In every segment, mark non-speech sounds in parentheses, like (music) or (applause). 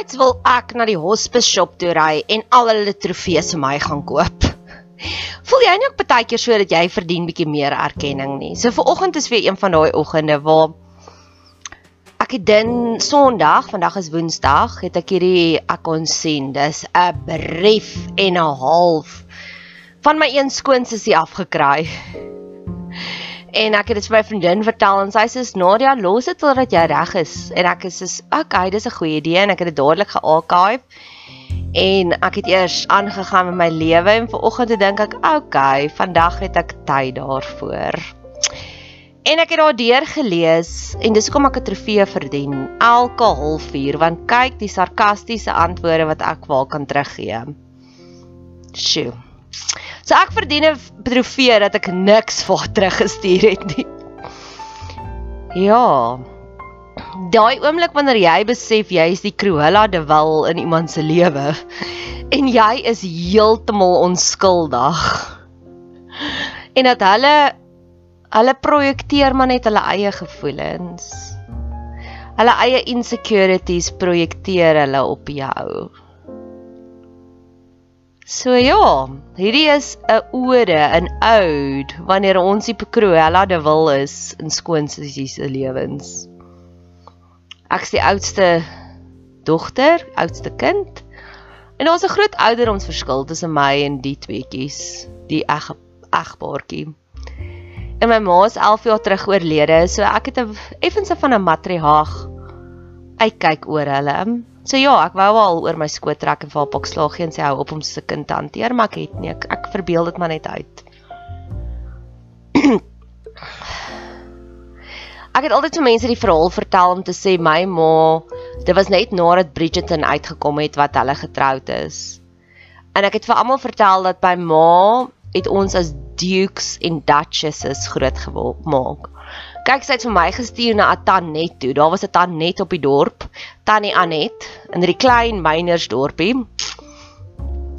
Destyds wil ek na die hospice shop toe ry en al hulle trofees vir my gaan koop. (laughs) Voel jy nie ook baie keer so dat jy verdien bietjie meer erkenning nie? So viroggend is weer een van daai oggende waar ek het din Sondag, vandag is Woensdag, het ek hierdie ek kon sien, dis 'n brief en 'n half van my een skoonsussie afgekry. En ek het dit vir my vriendin vertel en sy sê Nadia, los dit totdat jy reg is. En ek is soos, okay, dis 'n goeie idee en ek het dit dadelik gearchive. En ek het eers aangegaan met my lewe en vanoggend toe dink ek, okay, vandag het ek tyd daarvoor. En ek het daar deur gelees en dis hoekom ek 'n trofee verdien elke halfuur want kyk die sarkastiese antwoorde wat ek wel kan teruggee. Sjoe. So ek verdien 'n trofee dat ek niks vir haar teruggestuur het nie. Ja. Daai oomblik wanneer jy besef jy is die Cruella de Vil in iemand se lewe en jy is heeltemal onskuldig. En dat hulle hulle projekteer maar net hulle eie gevoelens. Hulle eie insecurities projekteer hulle op jou. So ja, hierdie is 'n ode, 'n ode wanneer ons die Cruella de Vil is in skoonsussie se lewens. Ek's die oudste dogter, oudste kind. En daar's 'n groot ouderdomsverskil tussen my en die tweetjies, die eg egpaartjie. En my ma is 11 jaar terug oorlede, so ek het 'n effense van 'n matriarg uitkyk oor hulle. So ja, ek wou al oor my skoot trek en vir haar pak slaag gee en sê hou op om so 'n kind te hanteer, maar ek het nie ek, ek verbeel dit maar net uit. (clears throat) ek het altyd vir mense die verhaal vertel om te sê my ma, dit was net nadat Bridgerton uitgekom het wat hulle getroud is. En ek het vir almal vertel dat by ma het ons as dukes en duchesses groot gemaak Kyk, sy het vir my gestuur na 'n tannet toe. Daar was 'n tannet op die dorp, Tannie Anet, in hierdie klein mynersdorpie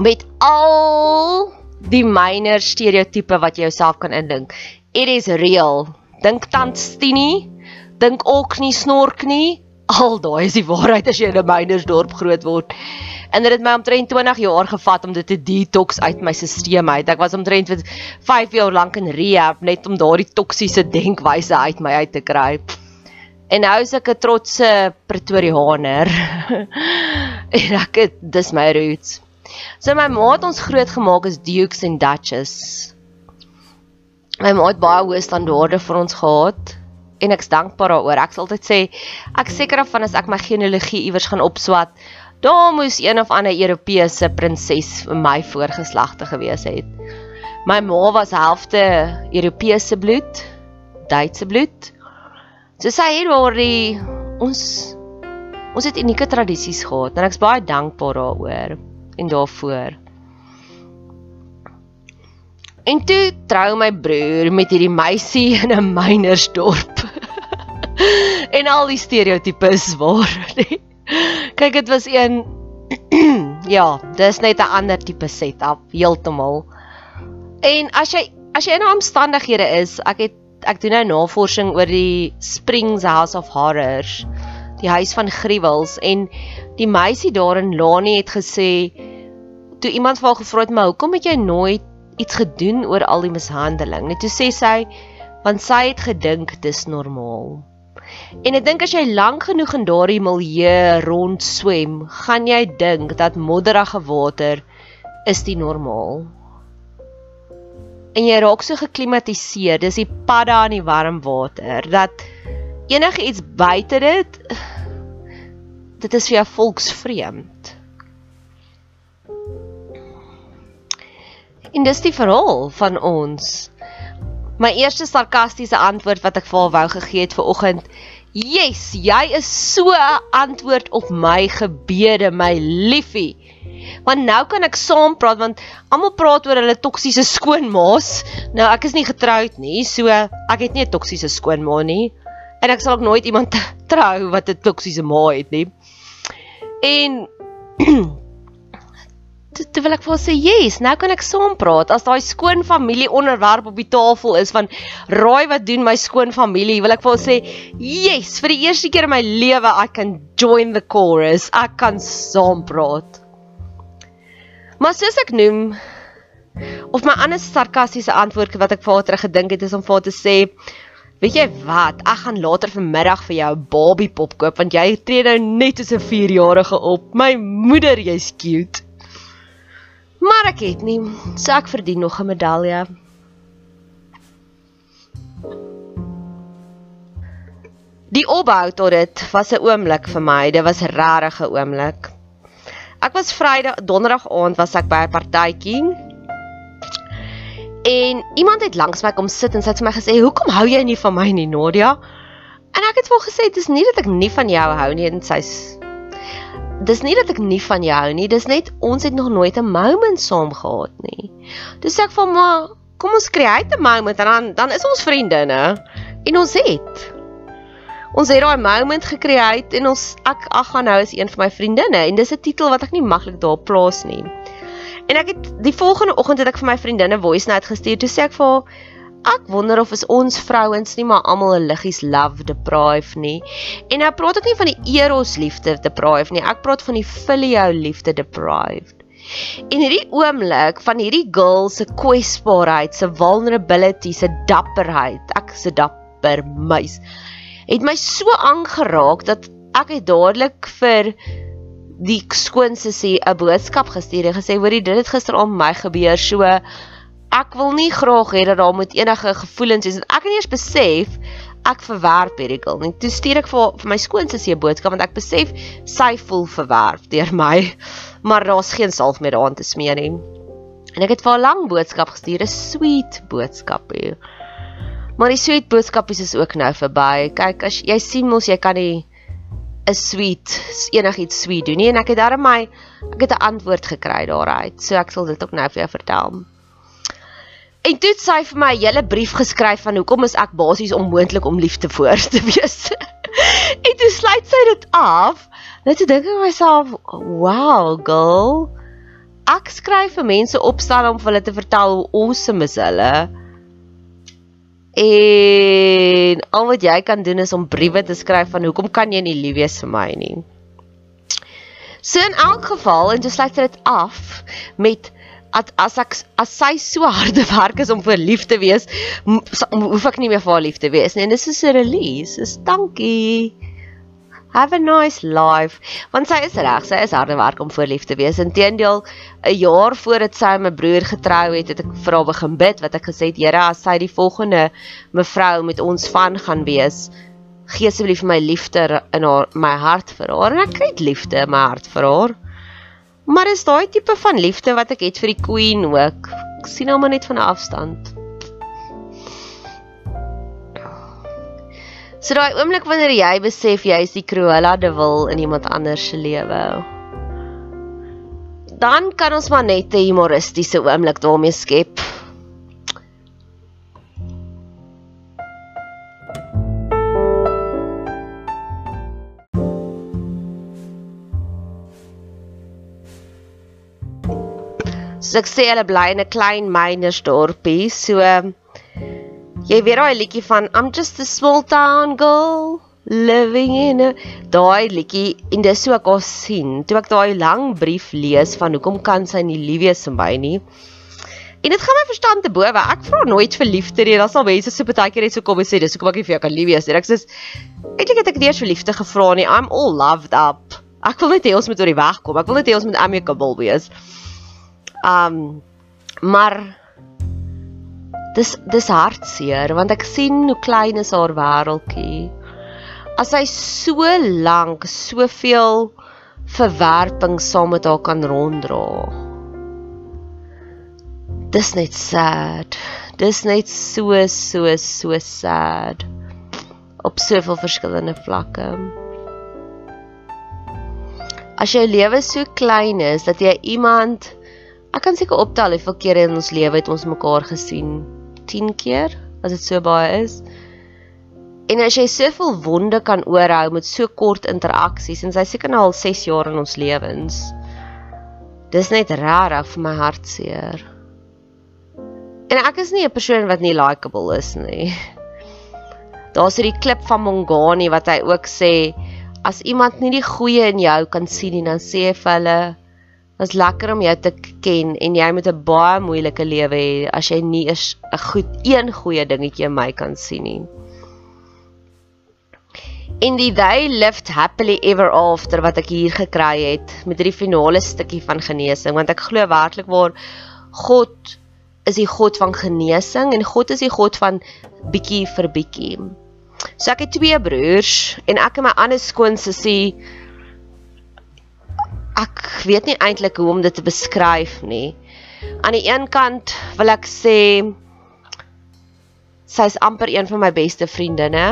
met al die myner stereotipe wat jy jouself kan indink. It is real. Dink tans Tini, dink ook nie snork nie. Al daai is die waarheid as jy in 'n mynersdorp groot word en dit het my omtrent 20 jaar gevat om dit te detox uit my stelsel uit. Ek was omtrent 5 jaar lank in rehab net om daardie toksiese denkwyse uit my uit te kry. En nou is ek 'n trotse Pretoriaaner. (laughs) en ek het dis my roots. So my ma het ons grootgemaak as dukes en duchesses. My ma het baie hoë standaarde vir ons gehad en ek's dankbaar daaroor. Ek sal altyd sê ek seker af van as ek my genealogie iewers gaan opswat, Daar moes een of ander Europese prinses vir my voorgeslagte gewees het. My ma was helfte Europese bloed, Duitse bloed. So sy het daardie ons ons het unieke tradisies gehad en ek's baie dankbaar daaroor en daarvoor. En toe trou my broer met hierdie meisie in 'n mynersdorp. (laughs) en al die stereotypes waar, (laughs) nee. (laughs) Kyk, dit was een (clears throat) ja, dis net 'n ander tipe setup heeltemal. En as jy as jy in omstandighede is, ek het ek doen nou navorsing oor die Springs House of Horrors, die huis van gruwels en die meisie daarin Lani het gesê toe iemand vir haar gevra het, "Maar hoekom het jy nooit iets gedoen oor al die mishandeling?" Net toe sê sy, "Want sy het gedink dis normaal." En ek dink as jy lank genoeg in daardie milieu rondswem, gaan jy dink dat modderige water is die normaal. En jy raak so geklimatiseer, dis die padda in die warm water dat enige iets buite dit dit is vir jou volksvreemd. En dis die verhaal van ons. My eerste sarkastiese antwoord wat ek vir haar wou gegee het vanoggend Yes, jy is so 'n antwoord op my gebede, my liefie. Want nou kan ek saam praat want almal praat oor hulle toksiese skoonmaas. Nou ek is nie getroud nie, so ek het nie 'n toksiese skoonma nie. En ek sal ook nooit iemand (laughs) trou wat 'n toksiese ma het nie. En (clears throat) toe, toe wil ek vir haar sê, "Yes, nou kan ek saam praat as daai skoon familie onderwerp op die tafel is van raai wat doen my skoon familie?" Wil ek vir haar sê, "Yes, vir die eerste keer in my lewe I can join the chorus. Ek kan saam praat." Maar soos ek noem of my ander sarkastiese antwoord wat ek vir haar terug gedink het is om vir haar te sê, Weet jy wat? Ek gaan later vanmiddag vir jou 'n Barbie pop koop want jy tree nou net as 'n 4-jarige op. My moeder, jy's cute. Maar ek het nie, so ek verdien nog 'n medalje. Die opbou tot dit was 'n oomblik vir my. Dit was regtig 'n oomblik. Ek was Vrydag, Donderdag aand was ek by 'n partytjie. En iemand het langs my kom sit en sy het vir my gesê, "Hoekom hou jy nie van my nie, Nadia?" En ek het vir haar gesê, "Dit is nie dat ek nie van jou hou nie," en sy's dis nie dat ek nie van jou hou nie, dis net ons het nog nooit 'n moment saam gehad nie. Dis ek van maar kom ons create 'n moment en dan dan is ons vriendinne en ons het ons het daai moment gecreate en ons ek ag gaan nou is een van my vriendinne en dis 'n titel wat ek nie maklik daar plaas nie. En ek het die volgende oggend het ek vir my vriendinne voice note gestuur toe sê ek vir haar Ek wonder of is ons vrouens nie maar almal 'n liggies love deprive nie. En nou praat ek nie van die eros liefde deprive nie. Ek praat van die filio liefde deprived. En hierdie oomblik van hierdie girl se kwesbaarheid, se vulnerability, se dapperheid. Ek 'n dapper meis. Het my so aangeraak dat ek het dadelik vir die skoonse sê 'n boodskap gestuur en gesê hoorie dit het gister aan my gebeur so ek wil nie graag hê dat daar moet enige gevoelens wees en ek het eers besef ek verwerp hierdie girl. Net toe stuur ek vir vir my skoonsussie 'n boodskap want ek besef sy voel verwerp deur (laughs) my. Maar daar's geen salf meer daaraan te smeer nie. En ek het vir haar 'n lang boodskap gestuur, 'n sweet boodskap hier. Maar die sweet boodskapies is ook nou verby. Kyk, as jy sien mos jy kan nie 'n sweet enigiets sweet doen nie en ek het daarmee my ek het 'n antwoord gekry daaruit. So ek sal dit ook nou vir jou vertel. En toe het sy vir my 'n hele brief geskryf van hoekom is ek basies onmoontlik om lief te voor te wees. (laughs) en toe sluit sy dit af. Net toe dink ek myself, "Wow, girl. Ek skryf vir mense opstel om vir hulle te vertel hoe awesome is hulle." En al wat jy kan doen is om briewe te skryf van hoekom kan jy nie lief wees vir my nie. So in elk geval en jy sluit dit af met as as ek as sy so harde werk is om vir lief te wees, hoef ek nie meer vir haar lief te wees nie. En dis so 'n release. Dis dankie. Have a nice life. Want sy is reg, sy is harde werk om vir lief te wees. Inteendeel, 'n jaar voordat sy my broer getrou het, het ek vir haar begin bid wat ek gesê het, Here, as sy die volgende mevrou met ons van gaan wees, gee asseblief my liefde in haar my hart vir haar. En ek het liefde in my hart vir haar. Maar is daai tipe van liefde wat ek het vir die queen ook. Ek sien hom net van 'n afstand. So daai oomblik wanneer jy besef jy is die Cruella de Vil in iemand anders se lewe. Dan kan ons maar net 'n humoristiese oomblik daarmee skep. Ek sê hulle bly in 'n klein mynersdorpie. So jy weet daai liedjie van I'm just a small town girl living in a daai liedjie en dis so ek al sien. Toe ek daai lang brief lees van hoekom kan sy nie lief wees vir my nie. En dit gaan my verstand te bowe. Ek vra nooit vir liefde nie. Daar's al mense so baie keer net so kom en sê dis hoekom ek nie vir jou kan lief wees nie. Ek sê eintlik het ek nie eers vir liefde gevra nie. I'm all loved up. Ek wil net hê ons moet oor die weg kom. Ek wil net hê ons moet amicable wees. Um maar dis dis hartseer want ek sien hoe klein is haar wêreldjie. As hy so lank soveel verwerping saam met haar kan ronddra. Dis net sad. Dis net so so so sad op soveel verskillende vlakke. As jou lewe so klein is dat jy iemand Ek kan seker optel hoeveel kere in ons lewe het ons mekaar gesien. 10 keer as dit so baie is. En as jy soveel wonde kan oorhou met so kort interaksies en sy seker nou al 6 jaar in ons lewens. Dis net rarig vir my hartseer. En ek is nie 'n persoon wat nie likable is nie. Daar's hierdie klip van Mongani wat hy ook sê as iemand nie die goeie in jou kan sien nie, dan sê hy vir hulle is lekker om jou te ken en jy moet 'n baie moeilike lewe hê as jy nie 'n goed een goeie dingetjie in my kan sien nie. In die they lived happily ever after wat ek hier gekry het met hierdie finale stukkie van genesing want ek glo werklik waar God is die God van genesing en God is die God van bietjie vir bietjie. So ek het twee broers en ek en my ander skoonsussie ek weet nie eintlik hoe om dit te beskryf nie. Aan die een kant wil ek sê sy is amper een van my beste vriendinne.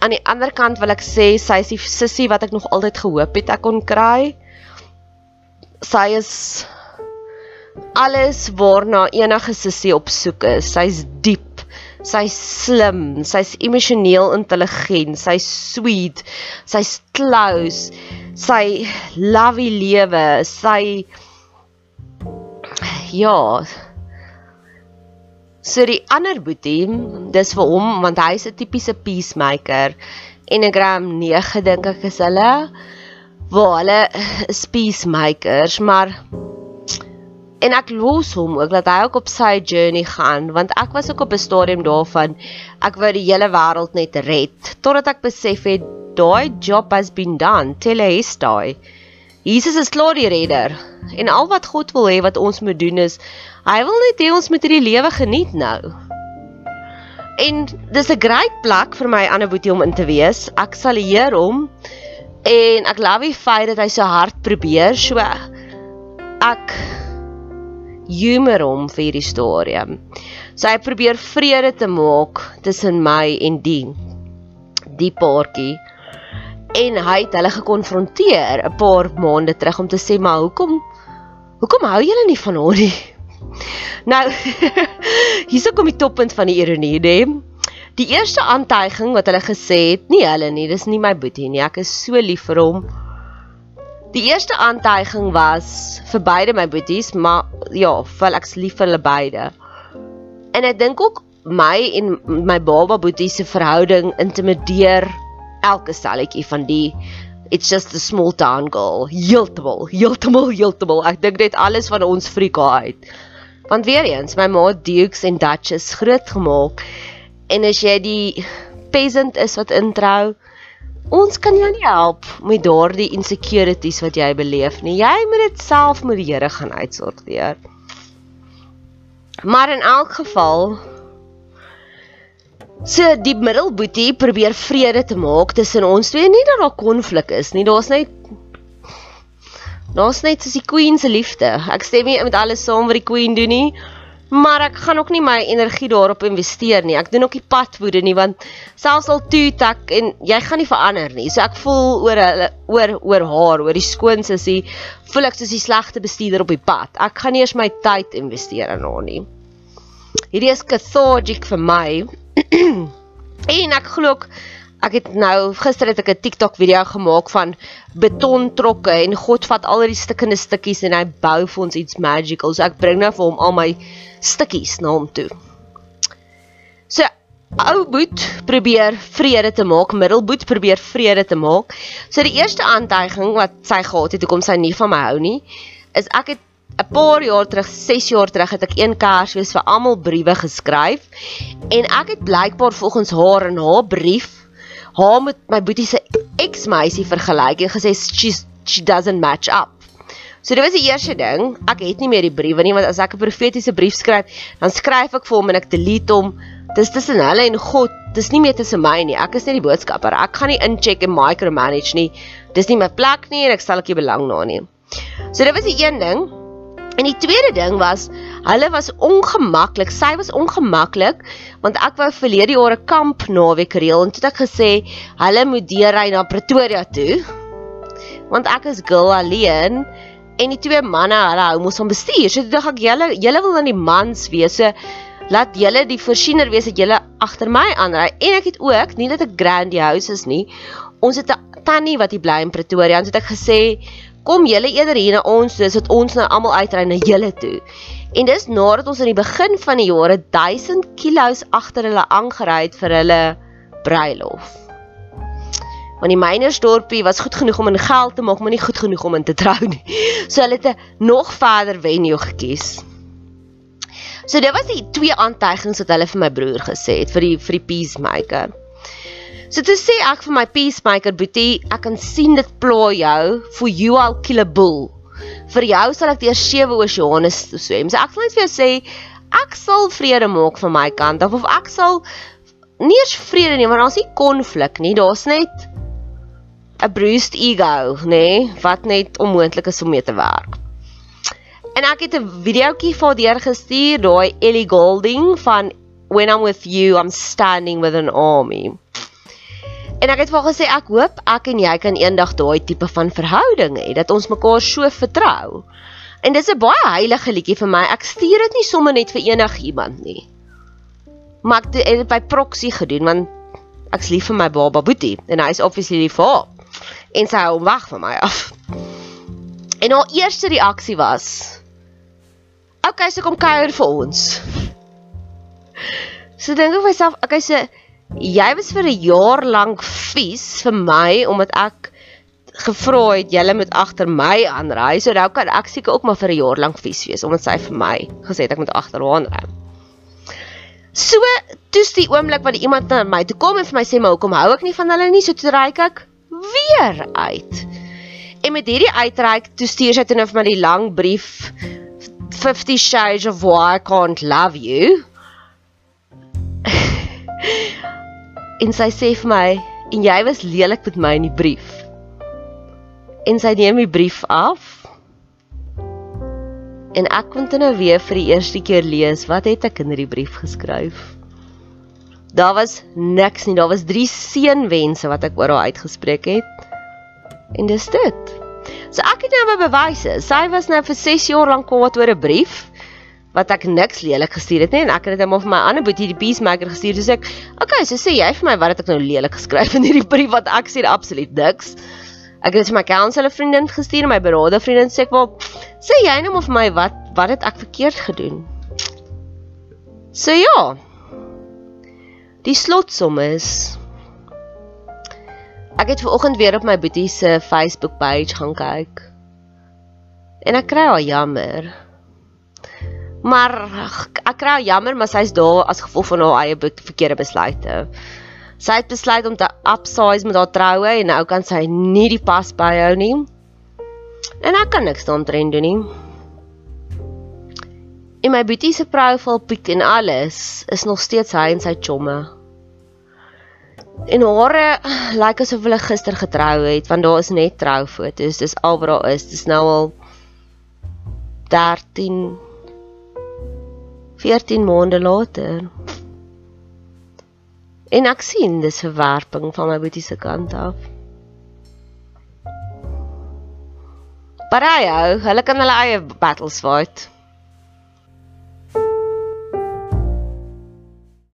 Aan die ander kant wil ek sê sy is die sussie wat ek nog altyd gehoop het ek kon kry. Sy is alles waarna enige sussie op soek is. Sy's diep Sy's slim, sy's emosioneel intelligent, sy's sweet, sy's close, sy love die lewe, sy ja. So die ander boetie, dis vir hom want hy's 'n tipiese peacemaker. Enneagram 9 dink ek is hulle. Waar hulle is peacemakers, maar en ek los hom ook dat hy ook op sy journey gaan want ek was ook op 'n stadium daarvan ek wou die hele wêreld net red totdat ek besef het daai job has been done. Tell us daai Jesus is klaar die redder en al wat God wil hê wat ons moet doen is hy wil net hê ons moet hierdie lewe geniet nou. En dis 'n great plek vir my ander boetie om in te wees. Ek sal eer hom en ek love die feit dat hy so hard probeer. So ek humor hom vir hierdie storie. So hy probeer vrede te maak tussen my en die die paartjie. En hy het hulle gekonfronteer 'n paar maande terug om te sê maar hoekom hoekom hou julle nie van hom nie? (laughs) Nou (laughs) hierso kom die toppunt van die ironie, né? Die eerste aantuiging wat hulle gesê het, nie hulle nie, dis nie my boetie nie. Ek is so lief vir hom. Die eerste aantuiging was vir beide my boeties, maar ja, vir ek's lief vir hulle beide. En ek dink ook my en my baba boetie se verhouding intimideer elke stelletjie van die it's just a small town girl. Heeltemal, heeltemal, heeltemal. Ek dink net alles van ons Afrika uit. Want weer eens, my ma Dukes en Duchess groot gemaak. En as jy die peasant is wat introu, Ons kan jou nie help met daardie insecurities wat jy beleef nie. Jy moet dit self met die Here gaan uitsorteer. Maar in elk geval so die middelboetie probeer vrede te maak tussen ons twee. Nie dat daar konflik is nie. Daar's net Daar's net soos die queen se liefde. Ek stem nie met alles saam wat die queen doen nie maar ek gaan ook nie my energie daarop investeer nie. Ek doen ook nie padwoede nie want selfs al toe tak en jy gaan nie verander nie. So ek voel oor oor oor haar, oor die skoon sussie, voel ek soos die slegte bestuurder op die pad. Ek gaan nie eers my tyd investeer in haar nie. Hierdie is cathartic vir my. (clears throat) en ek glo ook Ek het nou gister het ek 'n TikTok video gemaak van betontrokke en God vat al die stukkende stukkies en hy bou vir ons iets magical. So ek bring nou vir hom al my stukkies na hom toe. So ou boet probeer vrede te maak, middelboet probeer vrede te maak. So die eerste aantuiging wat sy gehad het hoekom sy nie van my hou nie, is ek het 'n paar jaar terug, 6 jaar terug het ek een Kersfees vir almal briewe geskryf en ek het blykbaar volgens haar in haar brief haar met my boetie se ex-meisie vergelyk en gesê she she doesn't match up. So dit was die eerste ding. Ek het nie meer die briewe nie want as ek 'n profetiese brief skryf, dan skryf ek vir hom en ek delete hom. Dis tussen hulle en God. Dis nie meer tussen my nie. Ek is net die boodskapper. Ek gaan nie incheck en micromanage nie. Dis nie my plek nie en ek sal ek nie belang na nie. So dit was die een ding. En die tweede ding was hulle was ongemaklik. Sy was ongemaklik want ek wou verlede jaar 'n kamp naweek reël en toe het ek gesê hulle moet deurry na Pretoria toe. Want ek is girl alleen en die twee manne hulle hou mos van bestuur. So toe dink ek julle julle wil dan die mans wees. So laat julle die voorsiener wees dat julle agter my aanry. En ek het ook nie dat ek grandiose is nie. Ons het 'n tannie wat hier bly in Pretoria en so het ek gesê kom julle eerder hier na ons toe, sodat ons nou almal uitry na julle toe. En dis nadat ons aan die begin van die jare 1000 kilos agter hulle aangery het vir hulle bruilof. Want die mynersdorpie was goed genoeg om in geld te maak, maar nie goed genoeg om in te trou nie. (laughs) So hulle het 'n nog verder venue gekies. So dit was die twee aantuigings wat hulle vir my broer gesê het vir die vir die peacemaker. So toe sê ek vir my peacemaker boetie, ek kan sien dit pla jou, for you I'll kill a bull. Vir jou sal ek deur sewe oseane swem. So ek wil net vir jou sê ek sal vrede maak van my kant of of ek sal nie eens vrede nie, maar daar's nie konflik nie. Daar's net 'n bruised ego, nê, nee, wat net onmoontlik is om mee te werk. En ek het 'n videoetjie vir deur gestuur, daai Ellie Golding van When I'm with you, I'm standing with an army. En ek het vir gesê ek hoop ek en jy kan eendag daai tipe van verhouding hê dat ons mekaar so vertrou. En dis 'n baie heilige liedjie vir my. Ek stuur dit nie sommer net vir enigiemand nie. Maar ek het dit by proxy gedoen want ek's lief vir my baba Boetie en hy is obviously lief vir haar. En sy hou wag van my af. En haar eerste reaksie was: "Oké, okay, so kom kuier vir ons." So dink ek vir myself, okay, so jy was vir 'n jaar lank vies vir my omdat ek gevra het julle moet agter my aanry. So nou kan ek seker ook maar vir 'n jaar lank vies wees omdat sy vir my gesê het ek moet agter haar aanry. So, toets die oomblik wat iemand na my toe kom en vir my sê maar hoekom hou ek nie van hulle nie, so toe ry ek weer uit. En met hierdie uitreik, toe stuur sy toe nou vir my die lang brief 50 shades of why I can't love you. (laughs) en sy sê vir my en jy was lelik met my in die brief. En sy neem die brief af. En ek kon dit nou weer vir die eerste keer lees. Wat het ek in hierdie brief geskryf? Daar was niks nie. Daar was drie seënwense wat ek oor haar uitgespreek het. En dis dit. So ek het nou my bewyse. Sy was nou vir 6 jaar lank kwaad oor 'n brief wat ek niks lelik gestuur het nie en ek het dit hom vir my ander boetie die peacemaker gestuur so ek okay so sê jy vir my wat het ek nou lelik geskryf in hierdie brief? Wat ek sê absoluut niks. Ek het dit vir my counselor vriendin gestuur my beraader vriendin sê ek wel sê jy nou vir my wat wat het ek verkeerd gedoen? So ja. Die slotsom is ek het ver oggend weer op my boetie se Facebook page gaan kyk. En ek kry al jammer Maar ek kry jammer, maar sy's daar as gevolg van haar eie verkeerde besluite. Sy het besluit om te upsize met haar troue en nou kan sy nie die pas byhou nie. En ek kan niks daaroor doen nie. En my boetie se profiel piek en alles is nog steeds hy en sy chomme. En hare lyk asof hulle gister getrou het want daar is net troufoto's. Dis al wat daar is. Dis nou al 13 14 maande later. En ek sien dis verwerping van my boetie se kant af. Parayo, hulle kan hulle eie battles fight.